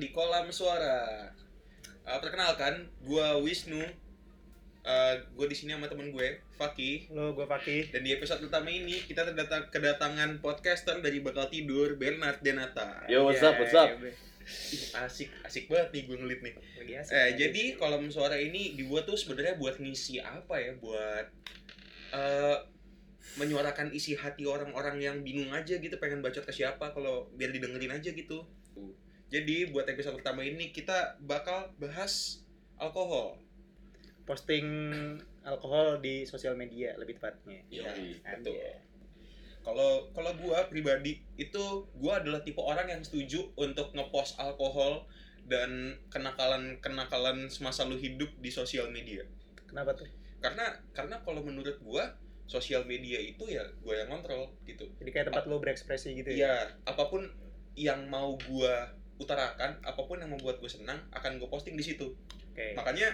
di kolam suara. Uh, perkenalkan, gua Wisnu. Uh, gue di sini sama temen gue, Fakih. Lo gue Fakih. Dan di episode pertama ini kita terdatang kedatangan podcaster dari bakal tidur, Bernard Denata. Yo, what's Iya, up, what's up? iya, iya. Ih, asik, asik banget nih gue ngelit nih. Lagi asik, Eh, jadi kolam suara ini dibuat tuh sebenarnya buat ngisi apa ya? Buat eh menyuarakan isi hati orang-orang yang bingung aja gitu, pengen bacot ke siapa kalau biar didengerin aja gitu. Jadi buat episode pertama ini kita bakal bahas alkohol. posting alkohol di sosial media lebih tepatnya. Yoi, Kan, betul. Kalau kalau gua pribadi itu gua adalah tipe orang yang setuju untuk ngepost alkohol dan kenakalan-kenakalan semasa lu hidup di sosial media. Kenapa tuh? Karena karena kalau menurut gua sosial media itu ya gua yang kontrol gitu. Jadi kayak tempat lo berekspresi gitu ya? Iya, apa pun yang mau gua utarakan, apa pun yang membuat gue senang akan gue posting di situ. Oke. Makanya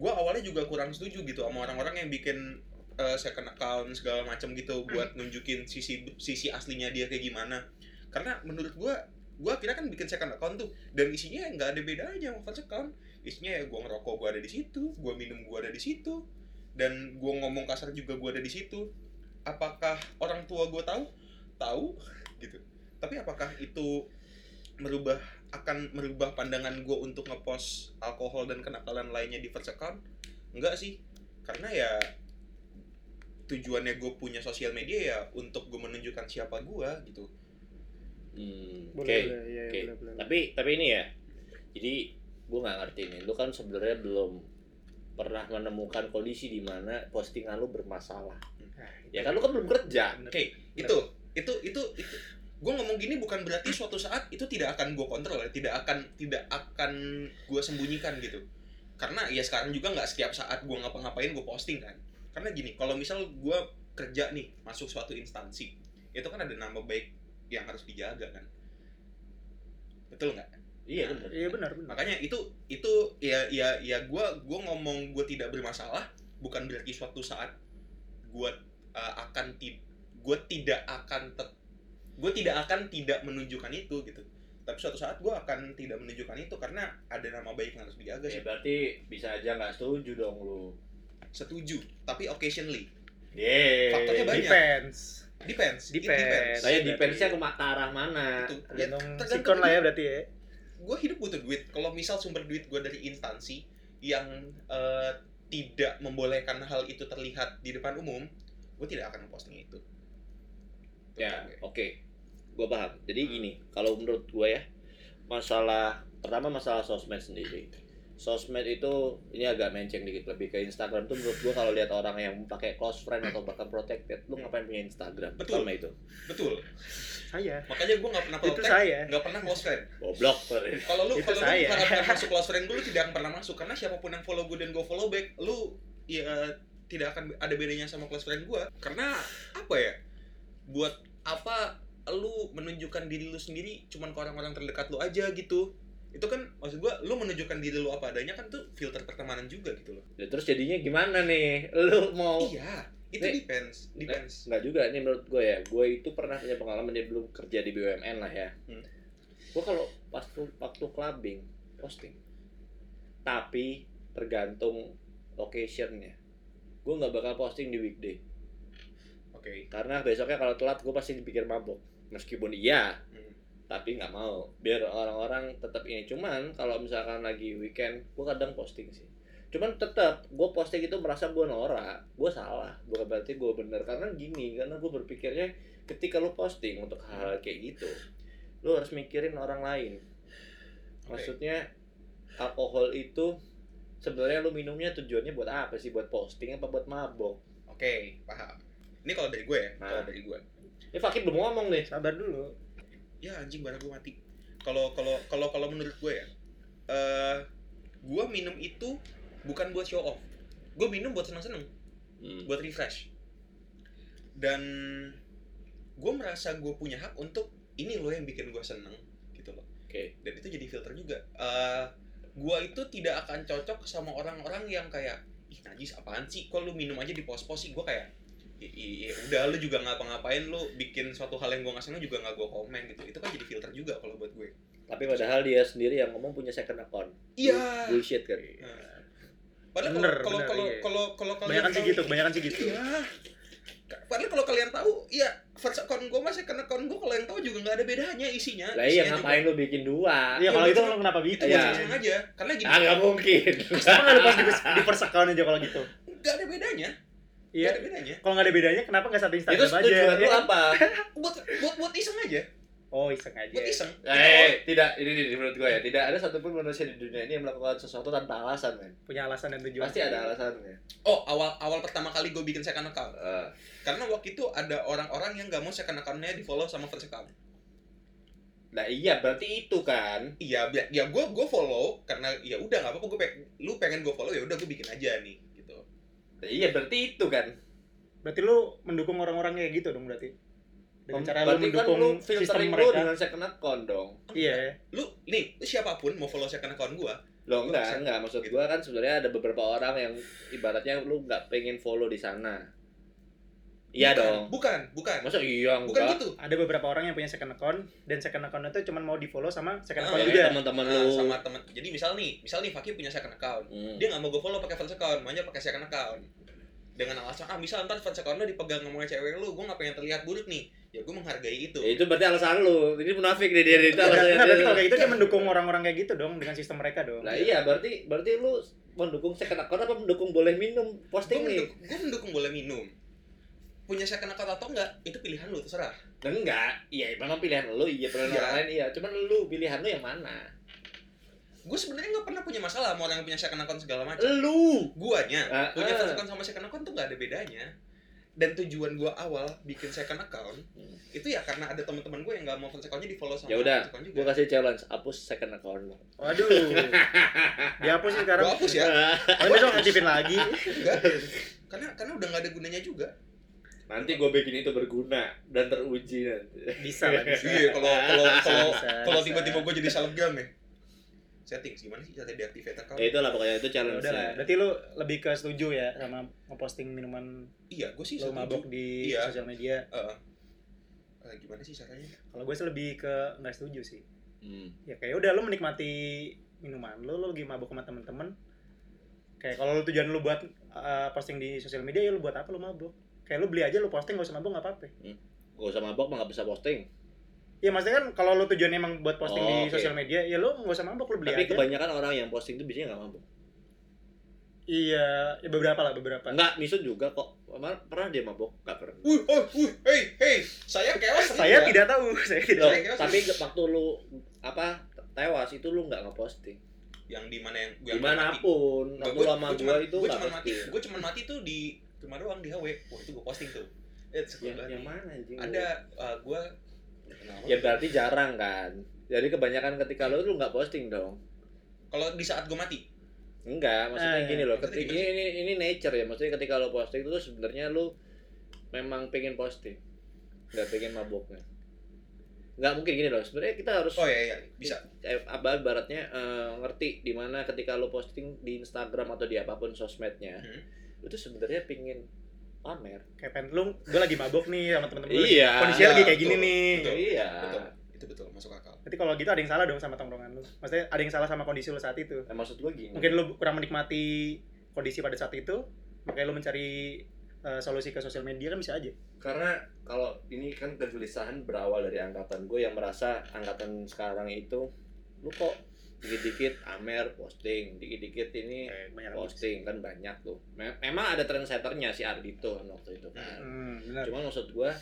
gua awalnya juga kurang setuju gitu sama orang-orang yang bikin eh, second account segala macam gitu buat nunjukin sisi sisi aslinya dia kayak gimana. Karena menurut gua gua kira kan bikin second account tuh dan isinya nggak ada bedanya sama first account. Isinya ya gua ngerokok gua ada di situ, gua minum gua ada di situ, dan gua ngomong kasar juga gua ada di situ. Apakah orang tua gua tahu? Tahu gitu. Tapi apakah itu merubah akan merubah pandangan gue untuk ngepost alkohol dan kenakalan lainnya di first account? Enggak sih, karena ya tujuannya gue punya sosial media ya untuk gue menunjukkan siapa gue gitu. Hmm, Oke, boleh, oke. boleh, boleh. Tapi tapi ini ya. Jadi gue nggak ngerti nih. Lu kan sebenarnya belum pernah menemukan kondisi di mana postingan lu bermasalah. Nah, Ya kan lu kan belum kerja. Oke, itu itu itu itu gue ngomong gini bukan berarti suatu saat itu tidak akan gue kontrol ya, tidak akan tidak akan gue sembunyikan gitu. Karena ya sekarang juga nggak setiap saat gue ngapa-ngapain gue posting kan. Karena gini, kalau misal gue kerja nih masuk suatu instansi, itu kan ada nama baik yang harus dijaga kan. Betul nggak? Iya benar. Iya benar, benar. Makanya itu itu ya ya ya gue gua ngomong gue tidak bermasalah bukan berarti suatu saat gue akan ti gue tidak akan gue tidak akan tidak menunjukkan itu gitu. Tapi suatu saat gue akan tidak menunjukkan itu karena ada nama baik yang harus dijaga Ya sih. berarti bisa aja nggak setuju dong lu. Setuju, tapi occasionally. Yeay. Faktornya banyak. Depends. Depends. Depends. Saya depends-nya ke arah mana. Itu. Ya, sikon lah ya berarti ya. gue hidup butuh duit. Kalau misal sumber duit gue dari instansi yang eh, tidak membolehkan hal itu terlihat di depan umum, gue tidak akan posting itu. Ya, oke. Gua paham. Jadi gini, kalau menurut gua ya, masalah pertama masalah sosmed sendiri. Sosmed itu ini agak menceng dikit lebih ke Instagram tuh menurut gua kalau lihat orang yang pakai close friend atau bahkan protected, lu ngapain punya Instagram? Betul. Pertama itu. Betul. Saya. Makanya gue nggak pernah Itu protect, saya. nggak pernah close friend. Goblok. Kalau lu Itu kalau lu harapkan masuk close friend gue, lu tidak akan pernah masuk karena siapa pun yang follow gue dan gue follow back, lu ya tidak akan ada bedanya sama close friend gue. Karena apa ya? Buat apa lu menunjukkan diri lu sendiri cuman ke orang-orang terdekat lu aja gitu? Itu kan maksud gue, lu menunjukkan diri lu apa adanya kan tuh filter pertemanan juga gitu loh. Ya, terus jadinya gimana nih? Lu mau Iya, itu Nih. depends, depends. Enggak juga, ini menurut gue ya. Gue itu pernah punya pengalaman dia belum kerja di BUMN lah ya. Hmm. Gue kalau pas waktu clubbing posting, tapi tergantung locationnya. Gue nggak bakal posting di weekday Oke. karena besoknya kalau telat gue pasti dipikir mabok. Meskipun iya, Hmm. tapi nggak mau. Biar orang-orang tetap ini. Cuman kalau misalkan lagi weekend, gue kadang posting sih. Cuman tetap gue posting itu merasa gue norak, gue salah. Bukan berarti gue bener karena gini, karena gue berpikirnya ketika lu posting untuk hal, -hal kayak gitu, lu harus mikirin orang lain. Maksudnya alkohol itu sebenarnya lu minumnya tujuannya buat apa sih? Buat posting apa buat mabok? Oke, paham. Ini kalau dari gue ya, kalau Nah. dari gue. Ini Fakir belum ngomong nih. Sabar dulu. ya anjing barang gue mati kalau kalau kalau kalau menurut gue ya eh gue minum itu bukan buat show off gue minum buat seneng seneng Hmm. buat refresh dan gue merasa gue punya hak untuk ini loh yang bikin gue seneng gitu loh Oke. dan itu jadi filter juga eh gue itu tidak akan cocok sama orang-orang yang kayak ih najis apaan sih kok lu minum aja di pos-pos sih gue kayak "I- i- i- udah lu juga ngapa-ngapain lu bikin suatu hal yang gue nggak seneng juga nggak gue komen gitu itu kan jadi filter juga kalau buat gue Tapi padahal dia sendiri yang ngomong punya second account. Iya. Bullshit kan. Nah. Padahal Bener, kalau bener, kalau iya. kalau kalau kalian Kebanyakan sih tahu- gitu, kebanyakan sih gitu. Iya. Padahal kalau kalian tahu, ya first account gue masih second account gue kalau yang tahu juga nggak ada bedanya isinya. Lah iya ngapain lu bikin dua? Iya, Iya, kalau itu lo kenapa bikin? Itu Iya. iseng aja. Karena gini, Ah nggak mungkin. Kenapa nggak lu pas di, di first account aja kalau gitu? nggak ada bedanya. Iya. ada bedanya. Kalau nggak ada bedanya, kenapa nggak satu Itu Instagram aja? tujuan lu Iya. apa? Buat buat buat iseng aja. Oh, iseng aja. Buat iseng. Eh, tidak, ini, ini menurut gue ya, tidak ada satupun manusia di dunia ini yang melakukan sesuatu tanpa alasan, men. Punya alasan dan tujuan. Pasti ada alasannya. Oh, awal awal pertama kali gue bikin second account. Eh, Karena waktu itu ada orang-orang yang nggak mau second account-nya di follow sama first account. Nah iya, berarti itu kan. Iya, ya gue gue follow karena ya udah nggak apa-apa gue pengen, lu pengen gue follow ya udah gue bikin aja nih gitu. Iya, berarti itu kan. Berarti lu mendukung orang-orang kayak gitu dong berarti. Dengan cara lu berarti kan mendukung lu sistem filtering lu mereka. dengan second account dong. Iya. Lu nih, lu siapa pun mau follow second account gue, Lo Lu enggak, enggak. Maksud gitu. gua kan sebenarnya ada beberapa orang yang ibaratnya lu nggak pengen follow di sana. Iya Bukan, dong. Bukan, bukan. Masa iya Bukan enggak? gitu. Ada beberapa orang yang punya second account dan second account itu cuma mau di follow sama second Ah, account Ya, juga. teman-teman Nah, lu. sama temen. Jadi misal nih, misal nih Fakir punya second account. Hmm. Dia nggak mau gue follow pakai first account, maunya pakai second account. Dengan alasan ah misal ntar first account lo dipegang sama cewek lu, gue nggak pengen terlihat buruk nih. Ya gue menghargai itu. Ya, itu berarti alasan lu. Ini munafik nih dia itu Nah, alasannya. nah, berarti kalau kayak gitu dia mendukung orang-orang kayak gitu dong dengan sistem mereka dong. Lah iya, berarti berarti lu mendukung second account apa mendukung boleh minum posting nih? gue mendukung boleh minum. Punya second account atau enggak, itu pilihan lu terserah. Dan enggak, iya memang pilihan lu, iya pilihan Iya. orang lain iya. Cuman lu pilihan lu yang mana? Gue sebenarnya nggak pernah punya masalah sama orang yang punya second account segala macam. Lu. Guanya Ah, punya ah. first account sama second account tuh nggak ada bedanya. Dan tujuan gue awal bikin second account Hmm. itu ya karena ada teman-teman gue yang nggak mau first account-nya di follow sama Ya udah. Gua kasih challenge, hapus second account lu. Waduh. Dihapus sekarang. Gua hapus ya. Oh, besok aktifin lagi. Enggak. karena karena udah nggak ada gunanya juga. Nanti gue bikin itu berguna dan teruji nanti. Bisa lah, bisa. Iya, kalau kalau kalau kalau tiba-tiba gue jadi selebgram ya. Settings gimana sih cara deactivate account? Ya itulah pokoknya itu Ya challenge. udah lah. Berarti lu lebih ke setuju ya sama ngeposting minuman Iya, gue sih lu setuju. mabok di Iya. sosial media. Heeh. Eh, gimana sih caranya? Kalau gue sih lebih ke nggak setuju sih. Hmm. Ya kayak udah lu menikmati minuman lu, lu lagi mabok sama temen-temen. Kayak kalau lu tujuan lu buat uh, posting di sosial media ya lu buat apa lu mabok? Kayak lu beli aja lu posting gak usah mabok nggak apa-apa. Gak usah mabok mah gak bisa posting. Iya maksudnya kan kalau lu tujuannya emang buat posting Oh, di oke. sosial media ya lu nggak usah mabok lu beli Tapi aja. kebanyakan orang yang posting itu biasanya gak mabok. Iya, ya beberapa lah beberapa. Enggak, Misun juga kok. Pernah dia mabok? Gak pernah. Wih, oh, wih, hey, hey, saya kewas Saya ya. tidak tahu, saya tidak Loh, Saya kira tapi waktu lu apa tewas itu lu nggak ngeposting. yang di mana yang yang Di mana pun, waktu lama gua itu gue nggak cuma mati gue cuma mati tuh di rumah doang di HW wah itu gue posting tuh eh Yang, yang mana anjing? ada uh, gue Ya berarti jarang kan. Jadi kebanyakan ketika lu lu nggak posting dong. kalau di saat gue mati Enggak, maksudnya Eh, gini loh. maksudnya Ketika ini, ini ini nature ya. Maksudnya ketika lo posting itu sebenarnya lu memang pengen posting. Nggak pengen maboknya. Nggak mungkin gini loh. Sebenarnya kita harus oh iya iya bisa eh, apa ibaratnya eh, ngerti di mana ketika lo posting di Instagram atau di apa pun sosmednya Hmm. Itu sebenarnya pingin pamer kayak pen lu gue lagi mabok nih sama temen-temen lu. Iya. Kondisinya lagi kayak gini nih. betul. iya betul itu betul masuk akal Berarti kalau gitu ada yang salah dong sama tongkrongan lu. Maksudnya ada yang salah sama kondisi lu saat itu. nah, maksud gua gini Mungkin lu kurang menikmati kondisi pada saat itu, makanya lu mencari uh, solusi ke sosial media kan bisa aja. karena kalau ini kan kegelisahan berawal dari angkatan gue yang merasa angkatan sekarang itu lu kok dikit-dikit amer posting dikit-dikit ini banyak posting kan banyak tuh Me- memang ada trendsetternya si Ardito kan waktu itu kan Hmm, benar. Cuman maksud gua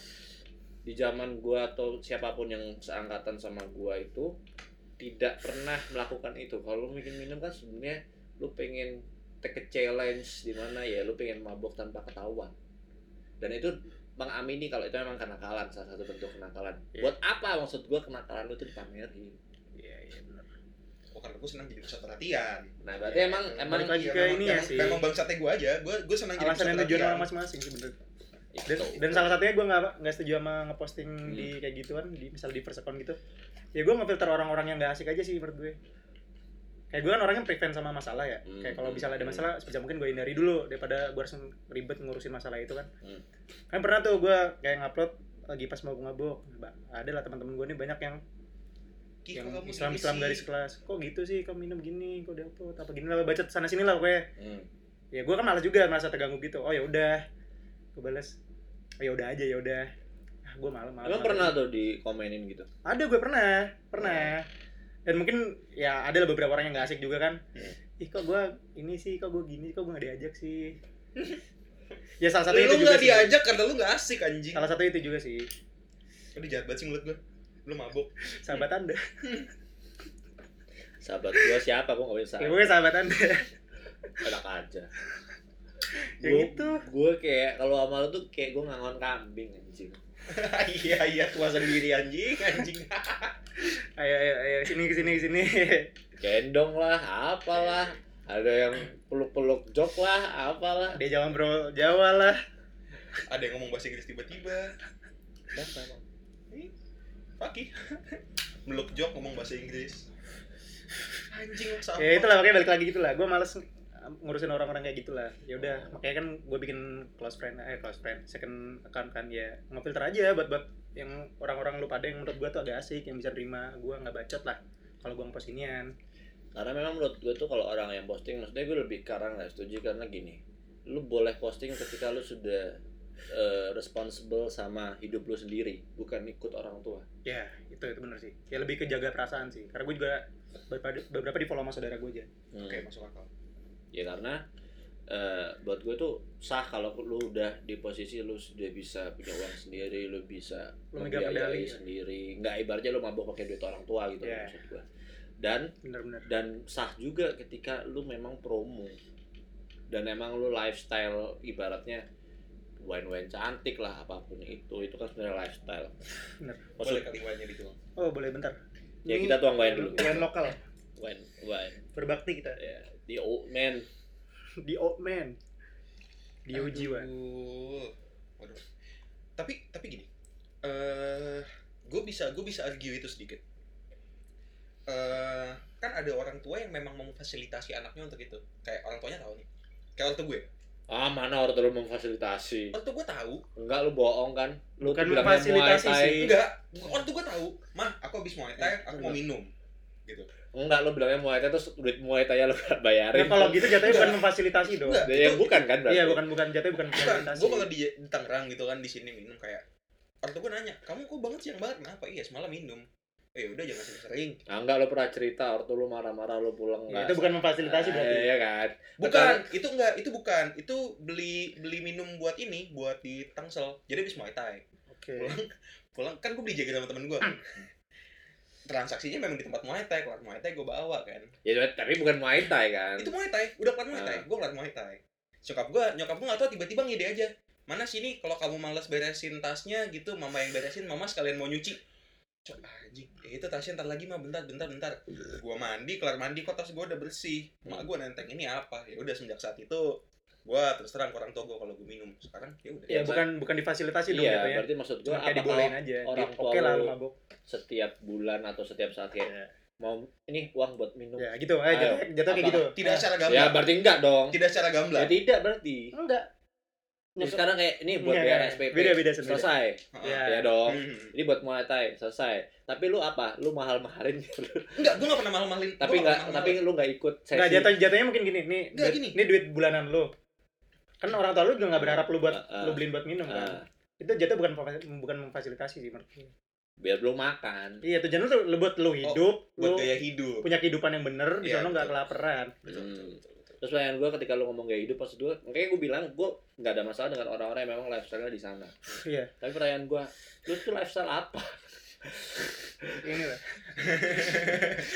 di zaman gua atau siapa pun yang seangkatan sama gua itu tidak pernah melakukan itu. Kalau lu bikin minum kan sebenarnya lu pengen take a challenge di mana ya lu pengen mabok tanpa ketahuan. Dan itu Bang Amini kalau itu memang kenakalan salah satu bentuk kenakalan. Iya. Buat apa maksud gua kenakalan lu itu dipamerin? Iya, iya benar. Oh karena gue senang jadi pusat perhatian Nah, berarti emang emang Balik lagi Iya, ke memang- ini ya sih. memang bangsatnya gue aja gue gue senang jadi pusat dan tujuan perhatian orang masing-masing sih bener. itu. Dan, dan salah satunya gue nggak nggak setuju sama ngeposting Hmm. di kayak gituan, di misal di first account gitu. Ya gue ngefilter orang-orang yang nggak asik aja sih menurut gue. Kayak gue kan orangnya prevent sama masalah ya. Hmm. Kayak kalau misalnya ada masalah, sebisa mungkin gue hindari dulu daripada gue harus ribet ngurusin masalah itu kan. Hmm. Kan pernah tuh gue kayak ngupload lagi pas mau mabuk. Ba- Ada lah teman-teman gue nih banyak yang Yang kamu Islam Islam garis kelas kok gitu sih? Kau minum gini? Kok dapet? Apa gini? Lah baca sana sini lah pokoknya. Hmm. ya gue kan malas juga merasa terganggu gitu. Oh ya udah. Gue balas oh ya udah aja ya udah. Ah gue malam malam Emang pernah tuh dikomenin gitu? ada gue pernah pernah. Dan mungkin ya ada lah beberapa orang yang gak asik juga kan. Hmm. ih kok gue ini sih? Kok gue gini? Kok gue gak diajak sih? Ya salah satu itu Lu juga nggak sih. diajak karena lu nggak asik anjing. salah satu itu juga sih. Aduh jahat banget sih menurut gue. Lu mabuk. sahabat anda Sahabat gua siapa? Gua nggak bisa. ya gue sahabat anda Enak aja. ya Gua- gitu Gue kayak kalau sama lu tuh kayak gue ngangon kambing anjing. iya iya tua sendiri anjing anjing. ayo ayo ayo sini ke sini ke sini Gendong lah, apalah. Ada yang peluk-peluk jok lah, apalah. dia jangan bro Jawa lah Ada yang ngomong bahasa Inggris tiba-tiba. Emang? Paki. Meluk jok ngomong bahasa Inggris. Anjing lah sama. ya itulah makanya balik lagi gitu lah gue males ngurusin orang-orang kayak gitulah ya udah makanya kan gue bikin close friend eh close friend second account kan ya ngefilter aja buat buat yang orang-orang lu pada yang menurut gue tuh agak asik yang bisa terima gue nggak bacot lah kalau gue ngepost inian Karena memang menurut gue tuh kalau orang yang posting, maksudnya gue lebih karang nggak setuju karena gini, lu boleh posting ketika lu sudah eh, responsible sama hidup lu sendiri, bukan ikut orang tua. ya itu itu bener sih ya lebih ke jaga perasaan sih karena gue juga beberapa, beberapa di follow sama saudara gue aja Hmm. Oke, masuk akal. Ya karena eh, buat gue tuh sah kalau lu udah di posisi lu sudah bisa punya uang sendiri, lu bisa Lu membiayai ya. sendiri, nggak ibaratnya lu mabok pakai duit orang tua gitu Iya. maksud gue. Dan bener-bener dan sah juga ketika lu memang promo dan emang lu lifestyle ibaratnya wine-wine cantik lah apa pun itu itu kan sebenarnya lifestyle Bener. maksud Boleh kali wine-nya dituang. oh boleh bentar ya Ini kita tuang wine dulu wine lokal wine wine berbakti kita ya the old man di old man di uji. Waduh. Tapi tapi gini. Eh, gue bisa gue bisa argue itu sedikit. Eh, kan ada orang tua yang memang memfasilitasi anaknya untuk itu. Kayak orang tuanya tahu nih. Kayak orang tua gue. Ah mana orang terlalu memfasilitasi Orang tua gue tahu. enggak lu bohong kan lu Bukan tuh bilangnya memfasilitasi sih. Enggak. Orang tua gue tahu. Mah, aku habis Muay Thai, aku mau minum. Gitu. enggak lu bilangnya Muay Thai terus duit Muay Thai lu gak bayarin Nah, kalau gitu jatuhnya bukan memfasilitasi dong. Enggak. ya bukan kan berarti Iya, bukan bukan jatuhnya bukan Bukan, memfasilitasi. gue kalau di, di Tangerang gitu kan di sini minum kayak orang tua gue nanya, kamu kok banget siang banget? Kenapa? Iya, semalam minum. Eh udah jangan sering-sering. Ah, enggak lu pernah cerita ortu lu marah-marah lu pulang Ya, enggak itu bukan memfasilitasi berarti. Iya kan Bukan, itu enggak, itu bukan. Itu beli beli minum buat ini, buat di Tangsel. Jadi habis Muay Thai. Oke. Pulang, pulang kan gue beli jaga sama temen gue. Transaksinya memang di tempat Muay Thai, kelar Muay Thai gue bawa kan. Ya tapi bukan Muay Thai kan. Itu Muay Thai, udah kelar Muay Thai, Ah. gue kelar Muay Thai. Nyokap gue, nyokap gue gak tau tiba-tiba ngide aja. Mana sini kalau kamu males beresin tasnya gitu, mama yang beresin, mama sekalian mau nyuci. Cok anjing, eh, itu tasnya ntar lagi mah bentar bentar bentar. Gua mandi, kelar mandi kok tas gua udah bersih. Mak gua nenteng ini apa? Ya udah semenjak saat itu gua terus terang tua gua kalau gua minum. Sekarang ya udah. Ya bukan bukan difasilitasi dong Iya, jatuhnya. berarti maksud gua kayak apa dibolehin kalau aja. orang tua Oke lah lu- setiap bulan atau setiap saat kayak Ya. mau ini uang buat minum. Ya gitu, eh Ayo. jatuh jatuh kayak gitu. Tidak secara Ya gamblang. berarti enggak dong. Tidak secara gamblang. Ya tidak berarti. enggak. Terus sekarang kayak ini buat Enggak, bayar enggak. SPP. Beda beda sebenarnya. Selesai. Heeh. Ya. Ya dong. Hmm. Ini buat Muay Thai selesai. Tapi lu apa? Lu mahal-mahalin gitu. Enggak, gua gak pernah mahal-mahalin. tapi enggak tapi lu enggak ikut sesi. Enggak jatuh jatuhnya mungkin gini, nih Enggak, duit, gini. ini duit bulanan lu. Kan orang tua lu juga nggak berharap lu buat Ah, ah. lu beliin buat minum Ah, kan. Itu jatuh bukan bukan memfasilitasi sih menurut gue. biar lu makan. Iya, tujuan lu tuh lu buat lu hidup, buat lu gaya hidup. punya kehidupan yang bener, di Iya, sana nggak kelaparan. Betul, Hmm. betul, betul, betul. Terus pertanyaan gue ketika lu ngomong gaya hidup maksud gue, makanya gue bilang gue nggak ada masalah dengan orang-orang yang memang lifestyle-nya di sana. Iya, Tapi pertanyaan gue, lu tuh lifestyle apa? ini lah.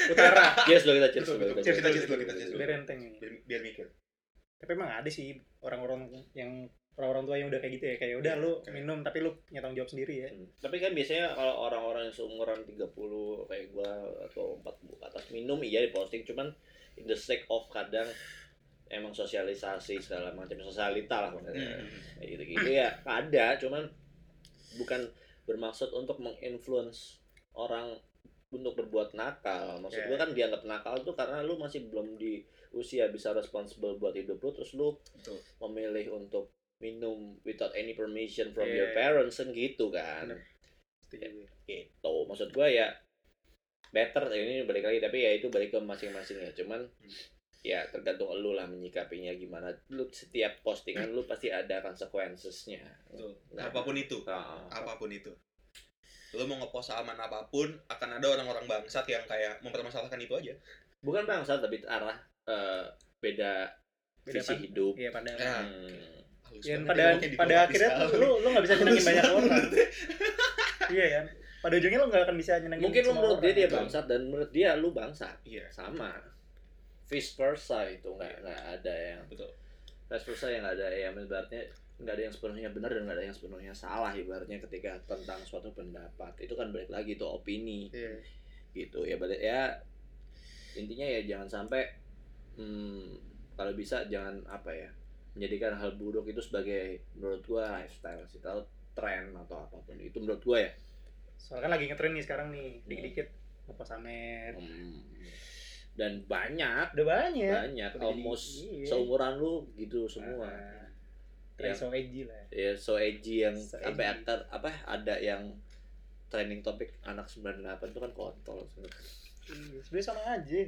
Utara. Cheers dulu kita cheers dulu. betul. kita Cheers, dulu, kita cheers dulu. Biar enteng. Biar, biar mikir. Tapi emang ada sih orang-orang yang orang-orang tua yang udah kayak gitu ya kayak udah Iya, lu kayak- minum tapi lu punya tanggung jawab sendiri ya. Hmm. Tapi kan biasanya kalau orang-orang yang seumuran 30 kayak gua atau 40 ke atas minum iya di posting cuman in the sake of kadang emang sosialisasi segala macam sosialita lah maksudnya. Hmm. Kayak gitu-gitu ya ada cuman bukan bermaksud untuk menginfluence orang untuk berbuat nakal. Maksud Ya. gua kan dianggap nakal tuh karena lu masih belum di usia bisa responsible buat hidup lu terus lu Betul. memilih untuk minum without any permission from Iya. your parents kan gitu kan Bener. Setuju gue. gitu maksud gue ya better ini balik lagi tapi ya itu balik ke masing-masing ya cuman ya tergantung lu lah menyikapinya gimana lu setiap postingan lu pasti ada consequences-nya Betul. Nggak apa pun itu Ah. apa pun itu lo mau ngepost aman apa pun akan ada orang-orang bangsat yang kayak mempermasalahkan itu aja bukan bangsa tapi arah eh, beda, Beda visi pan- hidup Iya pada Ya. Hmm. Ya, pada pada akhirnya lu lu nggak bisa nyenengin banyak orang. iya kan? Pada ujungnya lu nggak akan bisa nyenengin mungkin lu menurut dia orang. dia Betul. bangsat dan menurut dia lu bangsat iya sama vice versa itu nggak nggak ada yang betul vice versa yang nggak ada yang ibaratnya nggak ada yang sepenuhnya benar dan nggak ada yang sepenuhnya salah ibaratnya ketika tentang suatu pendapat itu kan balik lagi itu opini Iya. gitu ya balik ya intinya ya jangan sampai hmm, kalau bisa jangan apa ya menjadikan hal buruk itu sebagai menurut gua lifestyle sih atau tren atau apa pun itu menurut gua ya Soalnya kan lagi ngetren nih sekarang nih, dikit-dikit ngepost amer. Hmm. Dan banyak Udah banyak. banyak Udah jadi- almost iya. seumuran lu gitu semua Ah, Tren Yang- so edgy lah. ya so edgy yang So sampai edgy. apa ada yang trending topik anak 98 itu kan kontol sebenarnya. Iya, Sebenarnya sama aja.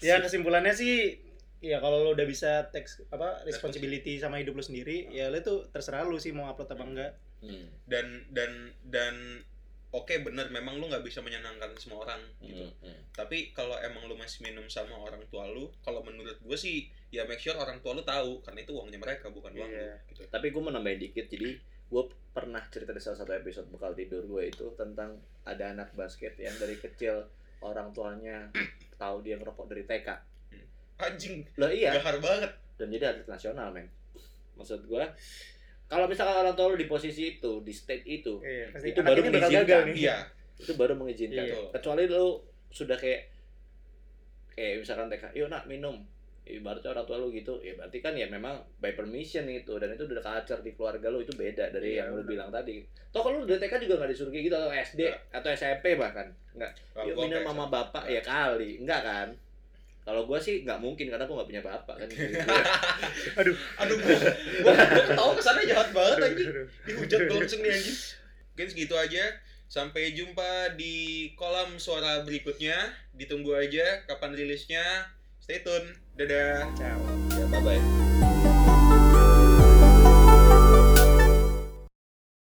Ya kesimpulannya sih ya kalau lo udah bisa teks apa responsibility sama hidup lo sendiri ya lo tuh terserah lu sih mau upload apa enggak Hmm. dan dan dan oke bener memang lu nggak bisa menyenangkan semua orang gitu Hmm. Hmm. tapi kalau emang lu masih minum sama orang tua lu kalau menurut gue sih ya make sure orang tua lu tahu karena itu uangnya mereka bukan uang lu gitu Tapi gue mau nambahin dikit, jadi gue pernah cerita di salah satu episode bekal tidur gue itu tentang ada anak basket yang dari kecil orang tuanya tahu dia ngerokok dari TK. anjing Loh iya, gahar banget dan jadi atlet nasional men. Maksud gue, kalau misalkan orang tua lu di posisi itu, di state itu, iya Itu baru mengizinkan, gagal nih iya itu baru mengizinkan. Iya. Kecuali lu sudah kayak kayak misalkan TK, yuk nak minum. Ibaratnya orang tua lu gitu, ya berarti kan ya memang by permission itu dan itu udah culture di keluarga lu itu beda dari Iya, yang lu benar. bilang tadi. Toh kalau lu dari TK juga nggak disuruh kayak gitu atau SD Nggak. atau SMP bahkan nggak. Yuk minum sama- bapak ya kali, enggak kan? Kalau gua sih nggak mungkin karena gua nggak punya bapak kan. aduh. Aduh gua gua, gua ketawa ke sana jahat banget aduh, anjing. dihujat gue langsung nih anjing. Mungkin segitu aja. Sampai jumpa di kolam suara berikutnya. Ditunggu aja kapan rilisnya. Stay tune. Dadah. Ciao. Ya bye bye.